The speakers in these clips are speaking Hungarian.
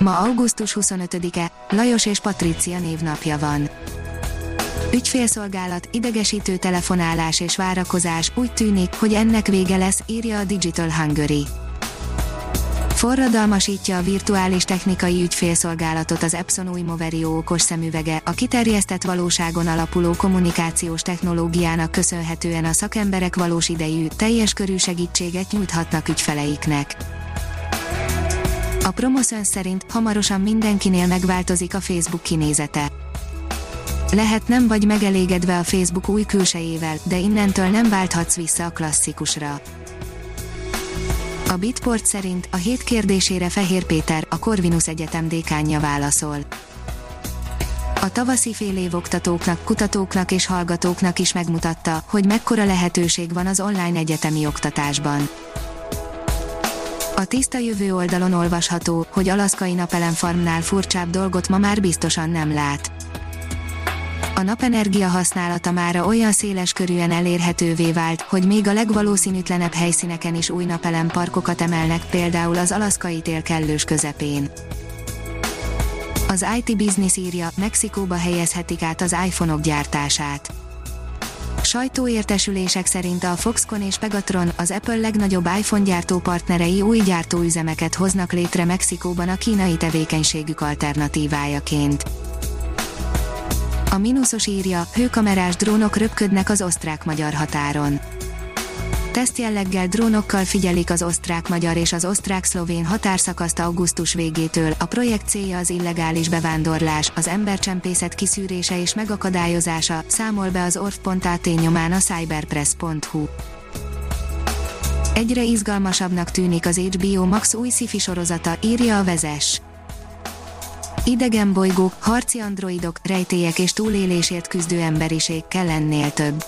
Ma augusztus 25-e, Lajos és Patricia névnapja van. Ügyfélszolgálat, idegesítő telefonálás és várakozás, úgy tűnik, hogy ennek vége lesz, írja a Digital Hungary. Forradalmasítja a virtuális technikai ügyfélszolgálatot az Epson új Moverio okos szemüvege, a kiterjesztett valóságon alapuló kommunikációs technológiának köszönhetően a szakemberek valós idejű, teljes körű segítséget nyújthatnak ügyfeleiknek. A Promoszön szerint hamarosan mindenkinél megváltozik a Facebook kinézete. Lehet nem vagy megelégedve a Facebook új külsejével, de innentől nem válthatsz vissza a klasszikusra. A Bitport szerint a hét kérdésére Fehér Péter, a Corvinus Egyetem dékánja válaszol. A tavaszi fél év oktatóknak, kutatóknak és hallgatóknak is megmutatta, hogy mekkora lehetőség van az online egyetemi oktatásban. A tiszta jövő oldalon olvasható, hogy alaszkai napelemfarmnál furcsább dolgot ma már biztosan nem lát. A napenergia használata mára olyan széles körűen elérhetővé vált, hogy még a legvalószínűtlenebb helyszíneken is új napelemparkokat emelnek, például az alaszkai tél kellős közepén. Az IT Business írja, Mexikóba helyezhetik át az iPhone-ok gyártását Sajtóértesülések szerint a Foxconn és Pegatron, az Apple legnagyobb iPhone gyártó partnerei új gyártóüzemeket hoznak létre Mexikóban a kínai tevékenységük alternatívájaként. A mínuszos írja, hőkamerás drónok röpködnek az osztrák-magyar határon Tesztjelleggel drónokkal figyelik az osztrák-magyar és az osztrák-szlovén határszakaszt augusztus végétől. A projekt célja az illegális bevándorlás, az embercsempészet kiszűrése és megakadályozása, számol be az orf.at nyomán a cyberpress.hu. Egyre izgalmasabbnak tűnik az HBO Max új sci sorozata, írja a vezes. Idegen bolygók, harci androidok, rejtélyek és túlélésért küzdő emberiség kell ennél több.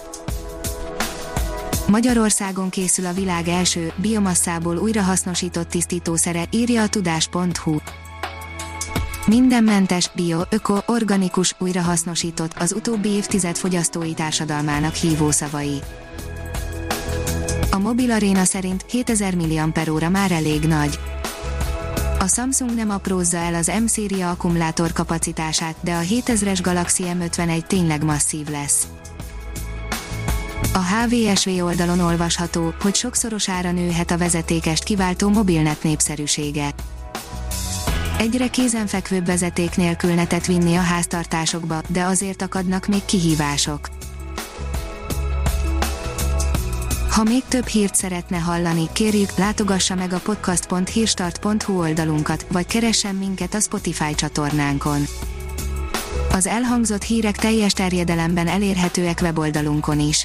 Magyarországon készül a világ első, biomasszából újrahasznosított tisztítószere, írja a tudás.hu. Mindenmentes, bio, öko, organikus, újrahasznosított, az utóbbi évtized fogyasztói társadalmának hívószavai. A Mobil Arena szerint 7000 mAh már elég nagy. A Samsung nem aprózza el az M-széria akkumulátor kapacitását, de a 7000-es Galaxy M51 tényleg masszív lesz. A HVSV oldalon olvasható, hogy sokszorosára nőhet a vezetékest kiváltó mobilnet népszerűsége. Egyre kézenfekvőbb vezeték nélkül netet vinni a háztartásokba, de azért akadnak még kihívások. Ha még több hírt szeretne hallani, kérjük, látogassa meg a podcast.hírstart.hu oldalunkat, vagy keressen minket a Spotify csatornánkon. Az elhangzott hírek teljes terjedelemben elérhetőek weboldalunkon is.